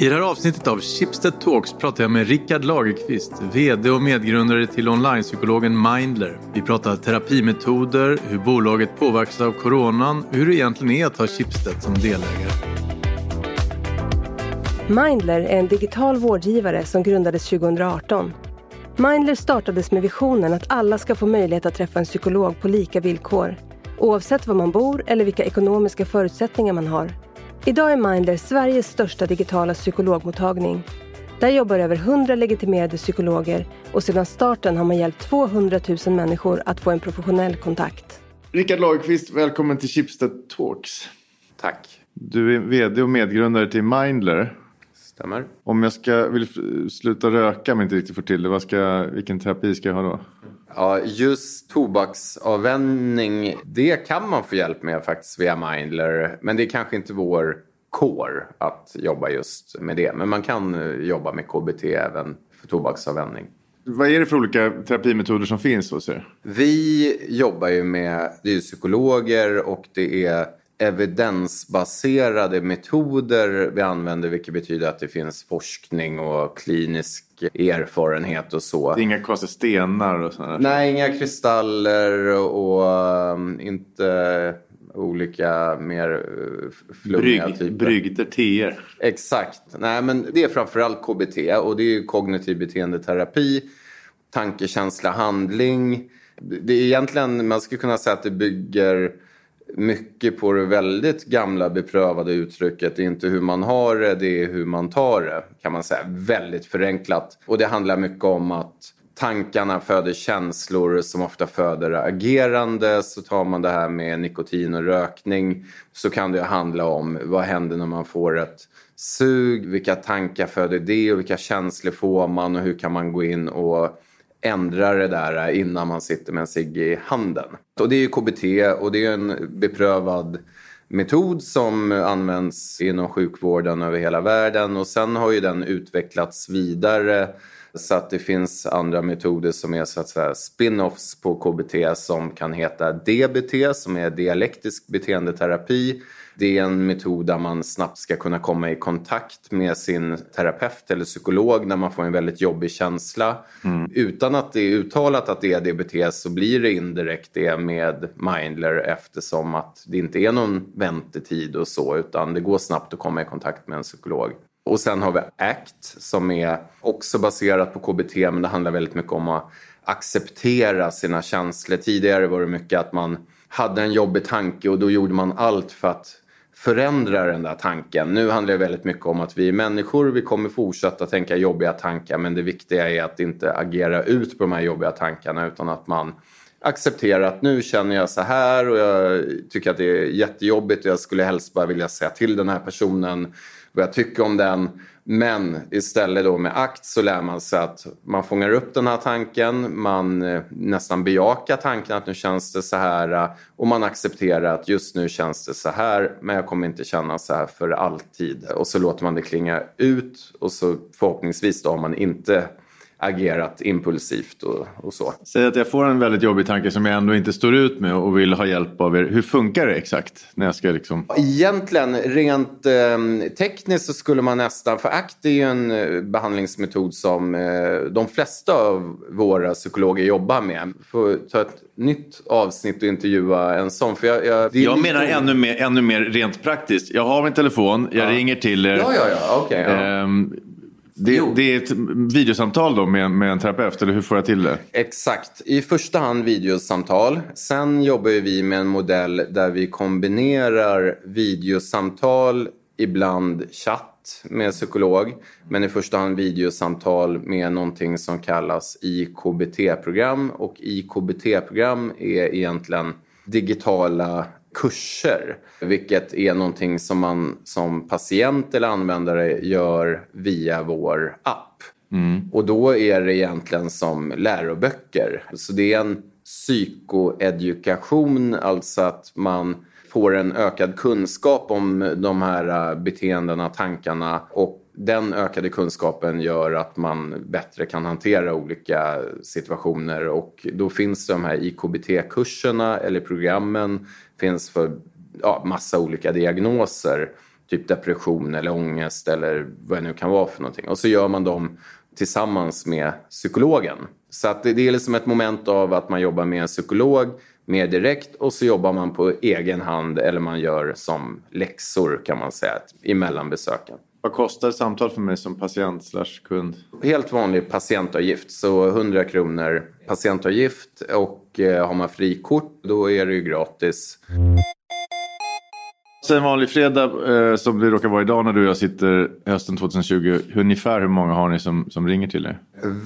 I det här avsnittet av Schibsted Talks pratar jag med Rickard Lagerqvist, VD och medgrundare till onlinepsykologen Mindler. Vi pratar terapimetoder, hur bolaget påverkas av coronan och hur det egentligen är att ha Schibsted som delägare. Mindler är en digital vårdgivare som grundades 2018. Mindler startades med visionen att alla ska få möjlighet att träffa en psykolog på lika villkor, oavsett var man bor eller vilka ekonomiska förutsättningar man har. Idag är Mindler Sveriges största digitala psykologmottagning. Där jobbar över 100 legitimerade psykologer och sedan starten har man hjälpt 200 000 människor att få en professionell kontakt. Rickard Lagerqvist, välkommen till Schibsted Talks. Tack. Du är VD och medgrundare till Mindler. Stämmer. Om jag ska, vill sluta röka men inte riktigt får till det, vad ska, vilken terapi ska jag ha då? Ja, just tobaksavvänjning, det kan man få hjälp med faktiskt via Mindler. Men det är kanske inte vår core att jobba just med det. Men man kan eh, jobba med KBT även för tobaksavvänjning. Vad är det för olika terapimetoder som finns hos er? Vi jobbar ju med, det är psykologer och det är evidensbaserade metoder vi använder vilket betyder att det finns forskning och klinisk erfarenhet och så. Det är inga konstiga stenar och sådär? Nej, inga kristaller och um, inte olika mer uh, flummiga Brygg, typer. Bryggder, teer. Exakt. Nej, men det är framförallt KBT och det är ju kognitiv beteendeterapi, tanke, känsla, handling. Det är egentligen, man skulle kunna säga att det bygger mycket på det väldigt gamla beprövade uttrycket. Det är inte hur man har det, det är hur man tar det. Kan man säga. Väldigt förenklat. Och det handlar mycket om att tankarna föder känslor som ofta föder agerande. Så tar man det här med nikotin och rökning så kan det handla om vad händer när man får ett sug, vilka tankar föder det och vilka känslor får man och hur kan man gå in och ändra det där innan man sitter med en cigg i handen. Och det är ju KBT och det är en beprövad metod som används inom sjukvården över hela världen och sen har ju den utvecklats vidare så att det finns andra metoder som är så att säga spin-offs på KBT som kan heta DBT som är dialektisk beteendeterapi det är en metod där man snabbt ska kunna komma i kontakt med sin terapeut eller psykolog när man får en väldigt jobbig känsla. Mm. Utan att det är uttalat att det är DBT så blir det indirekt det med Mindler eftersom att det inte är någon väntetid och så utan det går snabbt att komma i kontakt med en psykolog. Och sen har vi ACT som är också baserat på KBT men det handlar väldigt mycket om att acceptera sina känslor. Tidigare var det mycket att man hade en jobbig tanke och då gjorde man allt för att förändra den där tanken. Nu handlar det väldigt mycket om att vi är människor, vi kommer fortsätta tänka jobbiga tankar men det viktiga är att inte agera ut på de här jobbiga tankarna utan att man accepterar att nu känner jag så här och jag tycker att det är jättejobbigt och jag skulle helst bara vilja säga till den här personen vad jag tycker om den men istället då med akt så lär man sig att man fångar upp den här tanken, man eh, nästan bejakar tanken att nu känns det så här eh, och man accepterar att just nu känns det så här men jag kommer inte känna så här för alltid. Och så låter man det klinga ut och så förhoppningsvis då har man inte agerat impulsivt och, och, så. Säg att jag får en väldigt jobbig tanke som jag ändå inte står ut med och vill ha hjälp av er. Hur funkar det exakt? När jag ska liksom... Egentligen rent eh, tekniskt så skulle man nästan, för ACT är ju en eh, behandlingsmetod som eh, de flesta av våra psykologer jobbar med. Får ta ett nytt avsnitt och intervjua en sån. För jag, jag, jag menar ännu mer, ännu mer rent praktiskt. Jag har min telefon, jag ja. ringer till er. Ja, ja, ja. Okay, ja. Um, det, det, är ett videosamtal då med, med en terapeut, eller hur får jag till det? Exakt. I första hand videosamtal. Sen jobbar vi med en modell där vi kombinerar videosamtal, ibland chatt med psykolog, men i första hand videosamtal med någonting som kallas IKBT-program. Och IKBT-program är egentligen digitala kurser. Vilket är någonting som man som patient eller användare gör via vår app. Mm. Och då är det egentligen som läroböcker. Så det är en psykoedukation, alltså att man får en ökad kunskap om de här beteendena, tankarna och den ökade kunskapen gör att man bättre kan hantera olika situationer och då finns de här IKBT-kurserna eller programmen finns för ja, massa olika diagnoser typ depression eller ångest eller vad det nu kan vara för någonting. Och så gör man dem tillsammans med psykologen. Så att det är liksom ett moment av att man jobbar med en psykolog mer direkt och så jobbar man på egen hand eller man gör som läxor kan man säga emellan besöken. Vad kostar ett samtal för mig som patient slash kund? Helt vanlig patientavgift, så 100 kronor patientavgift och eh, har man frikort då är det ju gratis. Så en vanlig fredag eh, som det råkar vara idag när du och jag sitter hösten 2020. Ungefär hur många har ni som, som ringer till er?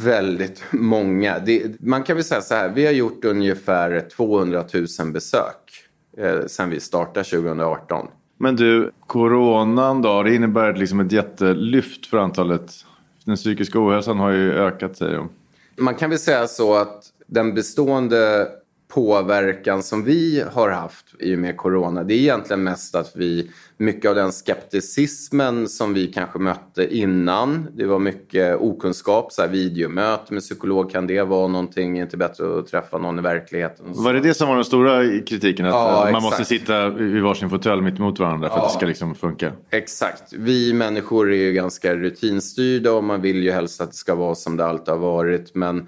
Väldigt många. Det, man kan väl säga så här, vi har gjort ungefär 200 000 besök eh, sen vi startade 2018. Men du, coronan då, det innebär liksom ett jättelyft för antalet. Den psykiska ohälsan har ju ökat säger de. Man kan väl säga så att den bestående påverkan som vi har haft i och med corona, det är egentligen mest att vi, mycket av den skepticismen som vi kanske mötte innan, det var mycket okunskap, så här videomöte med psykolog, kan det vara någonting, är inte bättre att träffa någon i verkligheten? Var det det som var den stora kritiken? Att ja, man exakt. måste sitta i varsin fåtölj mitt emot varandra för ja, att det ska liksom funka? Exakt. Vi människor är ju ganska rutinstyrda och man vill ju helst att det ska vara som det alltid har varit, men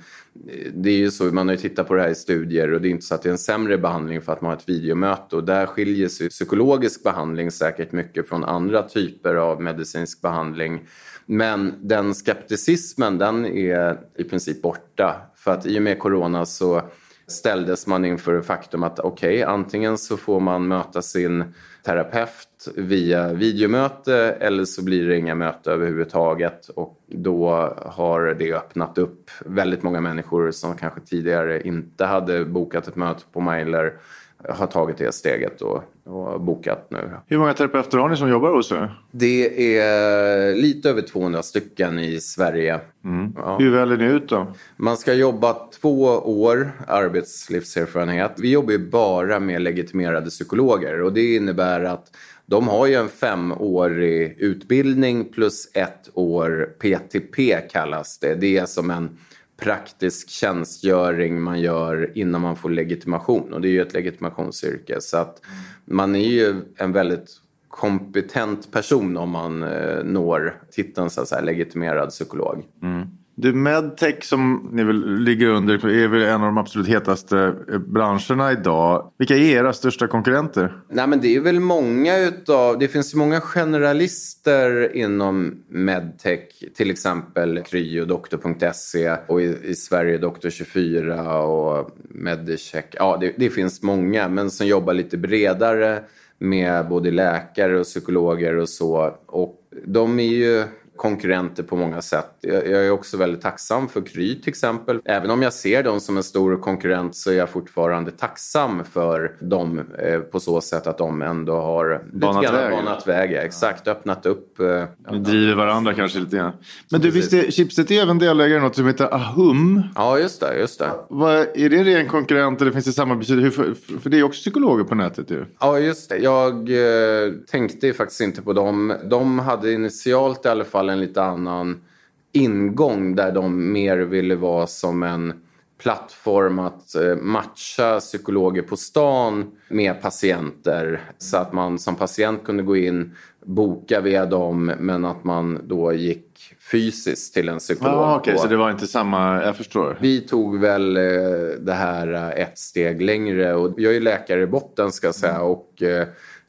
det är ju så, man har ju tittat på det här i studier och det är inte så att det är en sämre behandling för att man har ett videomöte och där skiljer sig psykologisk behandling säkert mycket från andra typer av medicinsk behandling. Men den skepticismen den är i princip borta för att i och med corona så ställdes man inför faktum att okej, okay, antingen så får man möta sin terapeut via videomöte eller så blir det inga möte överhuvudtaget. Och då har det öppnat upp väldigt många människor som kanske tidigare inte hade bokat ett möte på Mailer har tagit det steget och, och bokat nu. Hur många terapeuter har ni som jobbar hos er? Det är lite över 200 stycken i Sverige. Mm. Ja. Hur väljer ni ut då? Man ska jobba två år arbetslivserfarenhet. Vi jobbar ju bara med legitimerade psykologer och det innebär att de har ju en femårig utbildning plus ett år PTP kallas det. Det är som en praktisk tjänstgöring man gör innan man får legitimation. Och det är ju ett legitimationsyrke. Så att man är ju en väldigt kompetent person om man eh, når titeln så att säga, legitimerad psykolog. Mm. Du, medtech som ni väl ligger under är väl en av de absolut hetaste eh, branscherna idag. Vilka är era största konkurrenter? Nej, men det är väl många utav... Det finns många generalister inom medtech. Till exempel Kry och doktor.se och i, i Sverige Doktor24 och Medicheck. Ja, det, det finns många, men som jobbar lite bredare med både läkare och psykologer och så. Och de är ju konkurrenter på många sätt. Jag, är också väldigt tacksam för Kry till exempel. Även om jag ser dem som en stor konkurrent så är jag fortfarande tacksam för dem eh, på så sätt att de ändå har banat väg. Banat väg exakt, öppnat upp. Eh, Ni driver varandra kanske lite grann. Men du, visst är Schibsted även delägare i något som heter Ahum? Ja, just det. Just det. Vad, är det ren konkurrent eller finns det samarbete? För, för det är också psykologer på nätet ju. Ja, just det. Jag eh, tänkte faktiskt inte på dem. De hade initialt i alla fall en lite annan ingång där de mer ville vara som en plattform att eh, matcha psykologer på stan med patienter så att man som patient kunde gå in, boka via dem men att man då gick fysiskt till en psykolog. Ah, okay, så det var inte samma, jag förstår. Vi tog väl eh, det här eh, ett steg längre och jag är läkare i botten ska jag säga och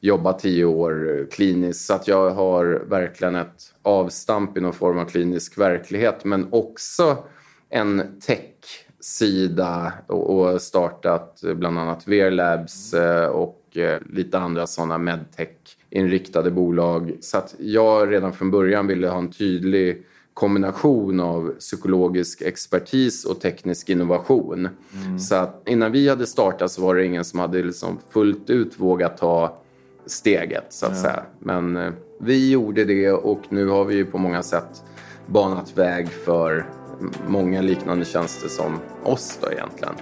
jobbat tio år kliniskt så att jag har verkligen ett avstamp i någon form av klinisk verklighet men också en tech-sida och startat bland annat VR Labs eh, och eh, lite andra sådana medtech-inriktade bolag. Så att jag redan från början ville ha en tydlig kombination av psykologisk expertis och teknisk innovation. Mm. Så att innan vi hade startat så var det ingen som hade liksom fullt ut vågat ta steget så att ja. säga. Men eh, vi gjorde det och nu har vi ju på många sätt banat väg för många liknande tjänster som oss då egentligen.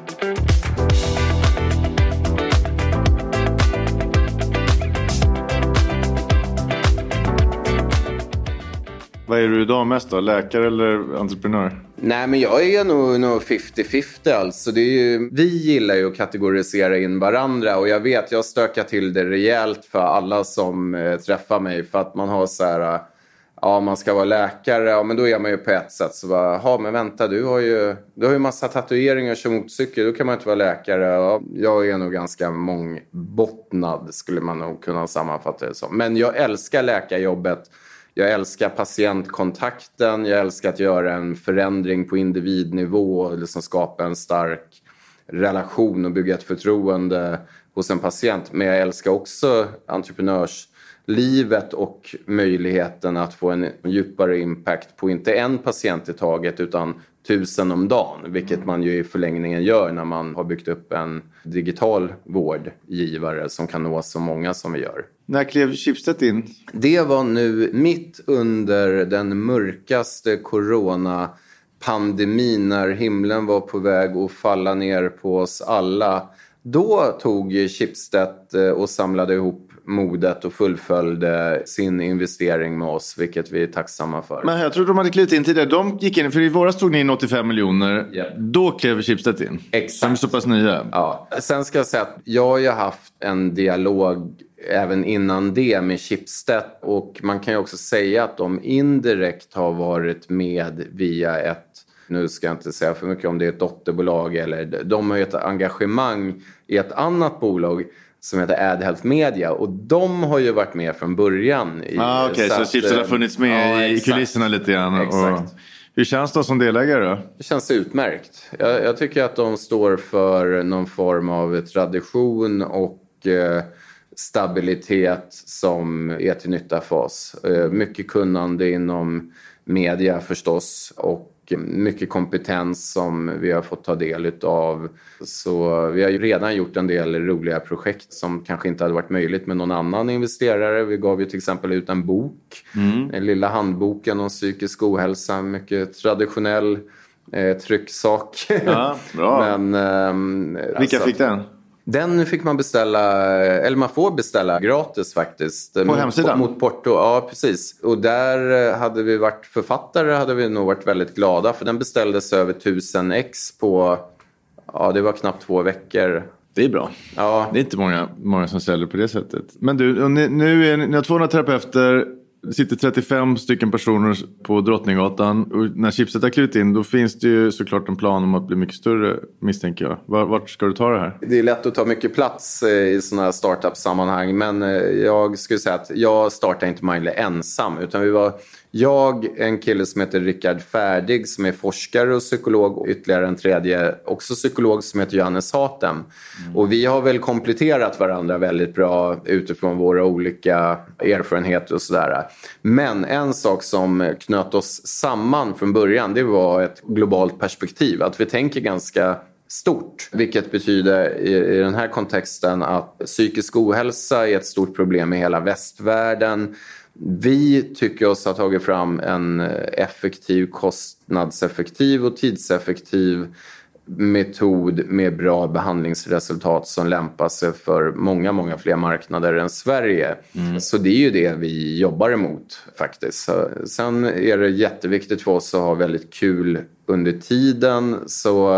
Vad är du idag mest då? Läkare eller entreprenör? Nej, men jag är nog, nog 50-50 alltså. Det är ju, vi gillar ju att kategorisera in varandra och jag vet, jag stökar till det rejält för alla som eh, träffar mig för att man har så här, eh, ja man ska vara läkare, ja men då är man ju på ett sätt så bara, ja men vänta du har ju, du har ju massa tatueringar och kör motorcykel, då kan man inte vara läkare. Ja, jag är nog ganska mångbottnad skulle man nog kunna sammanfatta det som. Men jag älskar läkarjobbet jag älskar patientkontakten, jag älskar att göra en förändring på individnivå och liksom skapa en stark relation och bygga ett förtroende hos en patient. Men jag älskar också entreprenörslivet och möjligheten att få en djupare impact på inte en patient i taget utan tusen om dagen, vilket man ju i förlängningen gör när man har byggt upp en digital vårdgivare som kan nå så många som vi gör. När klev Schibsted in? Det var nu mitt under den mörkaste coronapandemin när himlen var på väg att falla ner på oss alla. Då tog Schibsted eh, och samlade ihop modet och fullföljde sin investering med oss, vilket vi är tacksamma för. Men jag tror de hade klivit in tidigare. De gick in, för i våras tog ni in 85 miljoner. Yeah. Då klev Schibsted in. Exakt. De är så pass nya. Ja. Sen ska jag säga att jag har ju haft en dialog även innan det med Schibsted och man kan ju också säga att de indirekt har varit med via ett nu ska jag inte säga för mycket om det är ett dotterbolag eller de har ju ett engagemang i ett annat bolag som heter AdHealth Media och de har ju varit med från början. I, ah, Okej, okay, så, så Chipsen har funnits med ja, i kulisserna lite grann. Exakt. Och, hur känns det som delägare då? Det känns utmärkt. Jag, jag, tycker att de står för någon form av tradition och eh, stabilitet som är till nytta för oss. Eh, mycket kunnande inom media förstås och mycket kompetens som vi har fått ta del av. Så vi har ju redan gjort en del roliga projekt som kanske inte hade varit möjligt med någon annan investerare. Vi gav ju till exempel ut en bok, mm. den lilla handboken om psykisk ohälsa, mycket traditionell eh, trycksak. Ja, bra. Men, eh, Vilka alltså, fick den? Den fick man beställa, eller man får beställa gratis faktiskt. På mot, hemsidan? Mot porto, ja precis. Och där eh, hade vi varit författare hade vi nog varit väldigt glada för den beställdes över 1000 ex på, ja det var knappt två veckor. Det är bra. Ja. Det är inte många, många som säljer på det sättet. Men du, nu är ni, ni har 200 terapeuter det sitter 35 stycken personer på Drottninggatan. Och när chipset har klivit in då finns det ju såklart en plan om att bli mycket större misstänker jag. Vart ska du ta det här? Det är lätt att ta mycket plats eh, i sådana här startup-sammanhang. Men eh, jag skulle säga att jag startade inte Mindly ensam. Utan vi var jag, en kille som heter Rickard Färdig som är forskare och psykolog och ytterligare en tredje, också psykolog, som heter Johannes Hatem. Mm. Och vi har väl kompletterat varandra väldigt bra utifrån våra olika erfarenheter och sådär. Men en sak som knöt oss samman från början, det var ett globalt perspektiv. Att vi tänker ganska stort. Vilket betyder i, i, den här kontexten att psykisk ohälsa är ett stort problem i hela västvärlden. Vi tycker oss ha tagit fram en effektiv, kostnadseffektiv och tidseffektiv metod med bra behandlingsresultat som lämpar sig för många, många fler marknader än Sverige. Mm. Så det är ju det vi jobbar emot faktiskt. Sen är det jätteviktigt för oss att ha väldigt kul under tiden. Så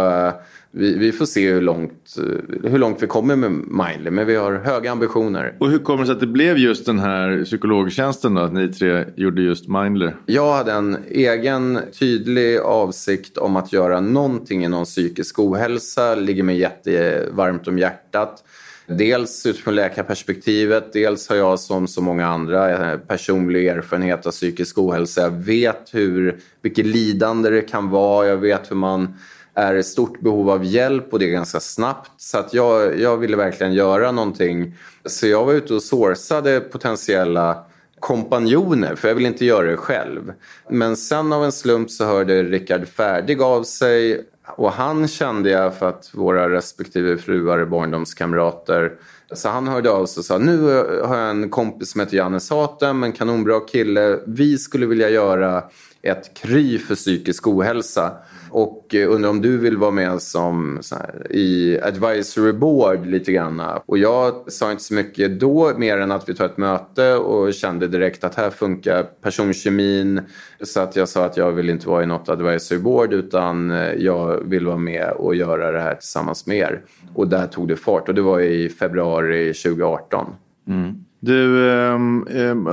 vi, vi, får se hur långt, hur långt vi kommer med Mindly, men vi har höga ambitioner. Och hur kommer det sig att det blev just den här psykologtjänsten då, att ni tre gjorde just Mindly? Jag hade en egen tydlig avsikt om att göra någonting inom psykisk ohälsa, ligger mig jättevarmt om hjärtat. Dels utifrån läkarperspektivet, dels har jag som så många andra eh, personlig erfarenhet av psykisk ohälsa. Jag vet hur, vilket lidande det kan vara, jag vet hur man är i stort behov av hjälp och det är ganska snabbt. Så att jag, jag ville verkligen göra någonting. Så jag var ute och sourcade potentiella kompanjoner, för jag vill inte göra det själv. Men sen av en slump så hörde Rickard Färdig av sig och han kände jag för att våra respektive fruar är barndomskamrater. Så han hörde av sig och sa nu har jag en kompis som heter Janne Satem, en kanonbra kille. Vi skulle vilja göra ett kry för psykisk ohälsa och undrar om du vill vara med som här, i advisory board lite grann. Och jag sa inte så mycket då mer än att vi tar ett möte och kände direkt att här funkar personkemin. Så att jag sa att jag vill inte vara i något advisory board utan jag vill vara med och göra det här tillsammans med er. Och där tog det fart och det var i februari 2018. Mm. Du, eh,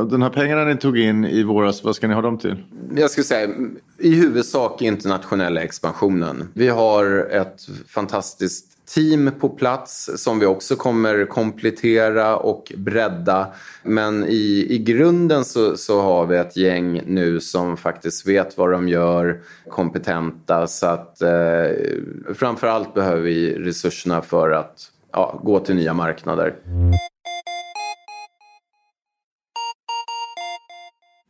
den här pengarna ni tog in i våras, vad ska ni ha dem till? Jag skulle säga i huvudsak internationella expansionen. Vi har ett fantastiskt team på plats som vi också kommer komplettera och bredda. Men i, i grunden så, så har vi ett gäng nu som faktiskt vet vad de gör, kompetenta. Så att eh, framförallt behöver vi resurserna för att ja, gå till nya marknader.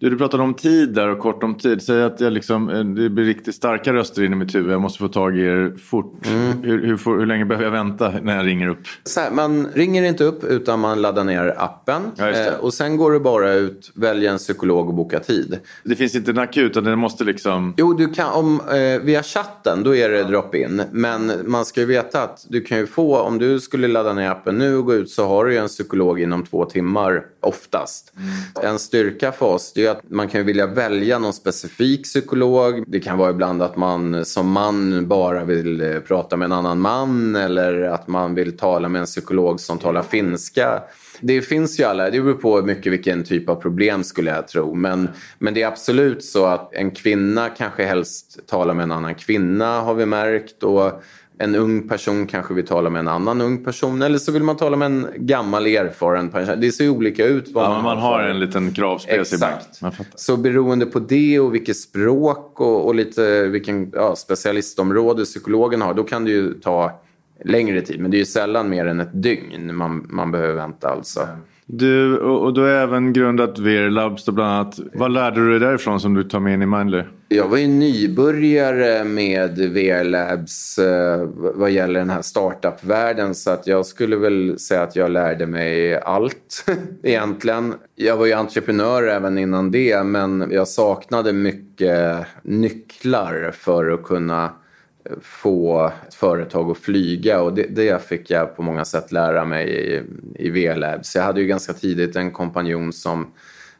Du, du pratade om tid där och kort om tid. Säg att jag liksom, eh, det blir riktigt starka röster in i mitt huvud. Jag måste få tag i er fort. Mm. Hur, hur, hur, länge behöver jag vänta när jag ringer upp? Här, man ringer inte upp utan man laddar ner appen. Ja, eh, och sen går du bara ut, väljer en psykolog och boka tid. Det finns inte en akut utan det måste liksom... Jo, du kan, om, eh, via chatten då är det drop-in. Men man ska ju veta att du kan ju få, om du skulle ladda ner appen nu och gå ut så har du ju en psykolog inom två timmar oftast. Mm. En styrka för oss är att man kan vilja välja någon specifik psykolog. Det kan vara ibland att man som man bara vill eh, prata med en annan man eller att man vill tala med en psykolog som talar finska. Det finns ju alla, det beror på mycket vilken typ av problem skulle jag tro. Men, men det är absolut så att en kvinna kanske helst talar med en annan kvinna har vi märkt. Och en ung person kanske vill tala med en annan ung person eller så vill man tala med en gammal erfaren person. Det ser olika ut. Vad ja, man, man har en liten kravspec Exakt. Så beroende på det och vilket språk och, och lite vilken ja, specialistområde psykologen har, då kan det ju ta längre tid. Men det är ju sällan mer än ett dygn man, man behöver vänta alltså. Du, och du har även grundat VR Labs bland annat. Vad lärde du dig därifrån som du tar med in i Mindler? Jag var ju nybörjare med VR Labs eh, vad gäller den här startup-världen så att jag skulle väl säga att jag lärde mig allt egentligen. Jag var ju entreprenör även innan det men jag saknade mycket nycklar för att kunna eh, få ett företag att flyga och det, det, fick jag på många sätt lära mig i, i VR Labs. Jag hade ju ganska tidigt en kompanjon som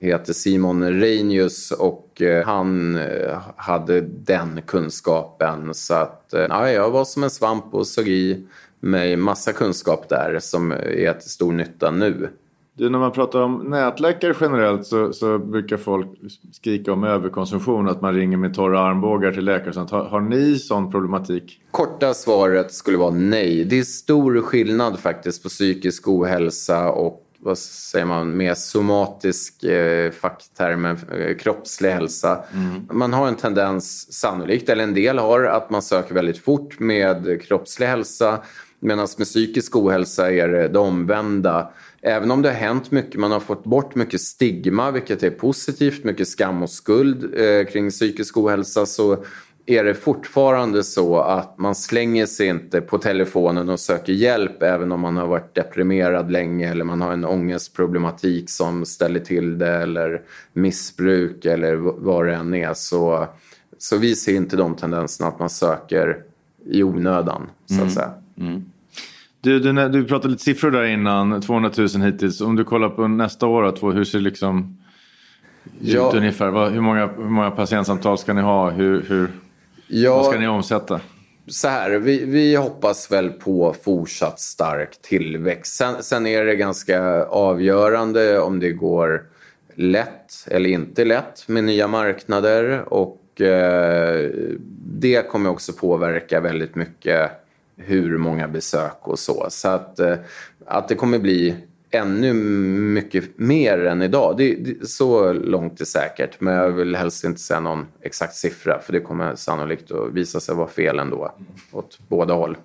heter Simon Reinius och eh, han eh, hade den kunskapen så att eh, ja, jag var som en svamp och såg i mig massa kunskap där som är till stor nytta nu. Du, när man pratar om nätläckare generellt så, så, brukar folk skrika om överkonsumtion, att man ringer med torra armbågar till läkare. Sånt. Har, har ni sån problematik? Korta svaret skulle vara nej. Det är stor skillnad faktiskt på psykisk ohälsa och vad säger man, mer somatisk eh, facktermen, eh, kroppslig hälsa. Mm. Man har en tendens, sannolikt, eller en del har, att man söker väldigt fort med kroppslig hälsa. Medan med psykisk ohälsa är det det omvända även om det har hänt mycket, man har fått bort mycket stigma, vilket är positivt, mycket skam och skuld eh, kring psykisk ohälsa, så är det fortfarande så att man slänger sig inte på telefonen och söker hjälp även om man har varit deprimerad länge eller man har en ångestproblematik som ställer till det eller missbruk eller vad det än är. Så, så vi ser inte de tendenserna att man söker i onödan, så att mm. säga. Mm. Du, du, du pratade lite siffror där innan, 200 000 hittills. Om du kollar på nästa år, hur ser det liksom ja. ungefär? Hur många, hur många patientsamtal ska ni ha? Hur, hur, ja. Vad ska ni omsätta? Så här, vi, vi hoppas väl på fortsatt stark tillväxt. Sen, sen är det ganska avgörande om det går lätt eller inte lätt med nya marknader. Och eh, det kommer också påverka väldigt mycket hur många besök och så. Så att, eh, att det kommer bli ännu mycket mer än idag. Det, det, så långt är säkert. Men jag vill helst inte säga någon exakt siffra för det kommer sannolikt att visa sig vara fel ändå. Åt båda håll.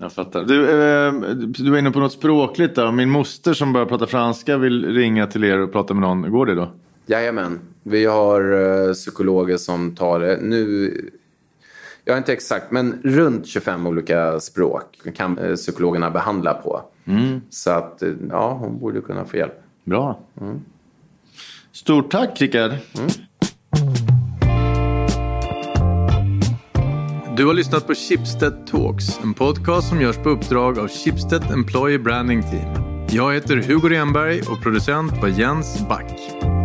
Jag fattar. Du, eh, du var inne på något språkligt där. Min moster som börjar prata franska vill ringa till er och prata med någon. Går det då? Jajamän. Vi har uh, psykologer som tar det. Nu jag inte exakt, men runt 25 olika språk kan eh, psykologerna behandla på. Mm. Så att, eh, ja, hon borde kunna få hjälp. Bra. Mm. Stort tack, Rickard. Mm. Du har lyssnat på Schibsted Talks, en podcast som görs på uppdrag av Schibsted Employee Branding Team. Jag heter Hugo Renberg och producent var Jens Back.